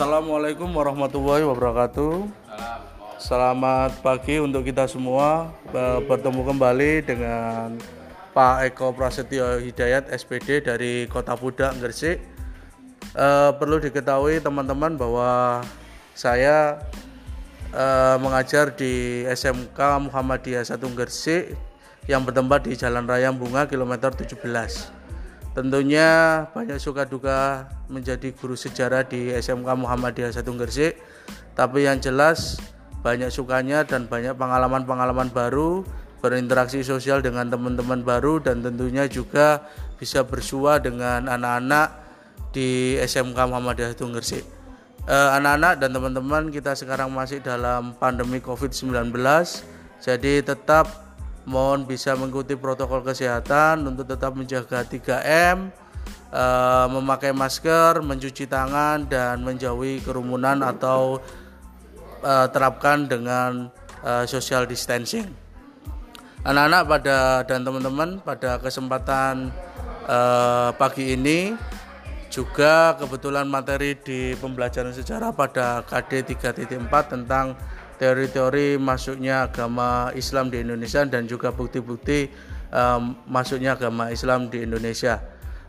Assalamualaikum warahmatullahi wabarakatuh. Selamat pagi untuk kita semua. Be- Bertemu kembali dengan Pak Eko Prasetyo Hidayat SPD dari Kota Pudak Gresik. Eh, perlu diketahui teman-teman bahwa saya eh, mengajar di SMK Muhammadiyah 1 Gresik yang bertempat di Jalan Raya Bunga kilometer 17. Tentunya banyak suka duka menjadi guru sejarah di SMK Muhammadiyah 1 Gresik, tapi yang jelas banyak sukanya dan banyak pengalaman-pengalaman baru, berinteraksi sosial dengan teman-teman baru dan tentunya juga bisa bersua dengan anak-anak di SMK Muhammadiyah 1 Gresik. Eh, anak-anak dan teman-teman kita sekarang masih dalam pandemi Covid-19, jadi tetap mohon bisa mengikuti protokol kesehatan untuk tetap menjaga 3M, eh, memakai masker, mencuci tangan dan menjauhi kerumunan atau eh, terapkan dengan eh, social distancing. Anak-anak pada dan teman-teman pada kesempatan pagi ini juga kebetulan materi di pembelajaran sejarah pada KD 3.4 tentang teori-teori masuknya agama Islam di Indonesia dan juga bukti-bukti um, masuknya agama Islam di Indonesia.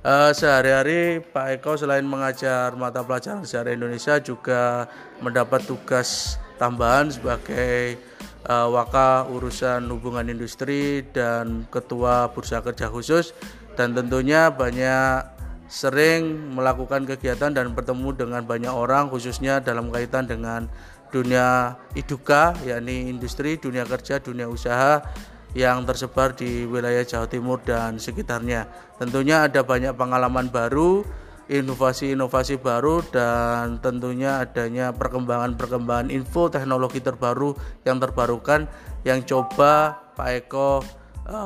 Eh, sehari-hari Pak Eko selain mengajar mata pelajaran sejarah Indonesia juga mendapat tugas tambahan sebagai eh, waka urusan hubungan industri dan ketua bursa kerja khusus dan tentunya banyak sering melakukan kegiatan dan bertemu dengan banyak orang khususnya dalam kaitan dengan dunia iduka yakni industri, dunia kerja, dunia usaha yang tersebar di wilayah Jawa Timur dan sekitarnya. Tentunya ada banyak pengalaman baru, inovasi-inovasi baru dan tentunya adanya perkembangan-perkembangan info teknologi terbaru yang terbarukan yang coba Pak Eko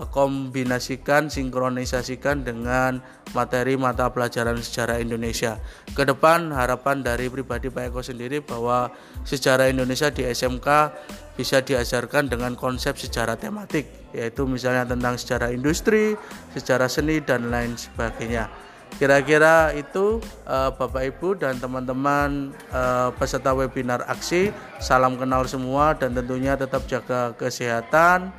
kombinasikan, sinkronisasikan dengan materi mata pelajaran sejarah Indonesia. Ke depan harapan dari pribadi Pak Eko sendiri bahwa sejarah Indonesia di SMK bisa diajarkan dengan konsep sejarah tematik, yaitu misalnya tentang sejarah industri, sejarah seni dan lain sebagainya. Kira-kira itu eh, Bapak Ibu dan teman-teman eh, peserta webinar aksi, salam kenal semua dan tentunya tetap jaga kesehatan,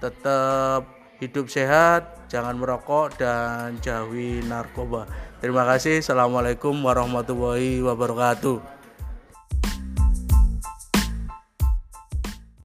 tetap hidup sehat, jangan merokok dan jauhi narkoba. Terima kasih. Assalamualaikum warahmatullahi wabarakatuh.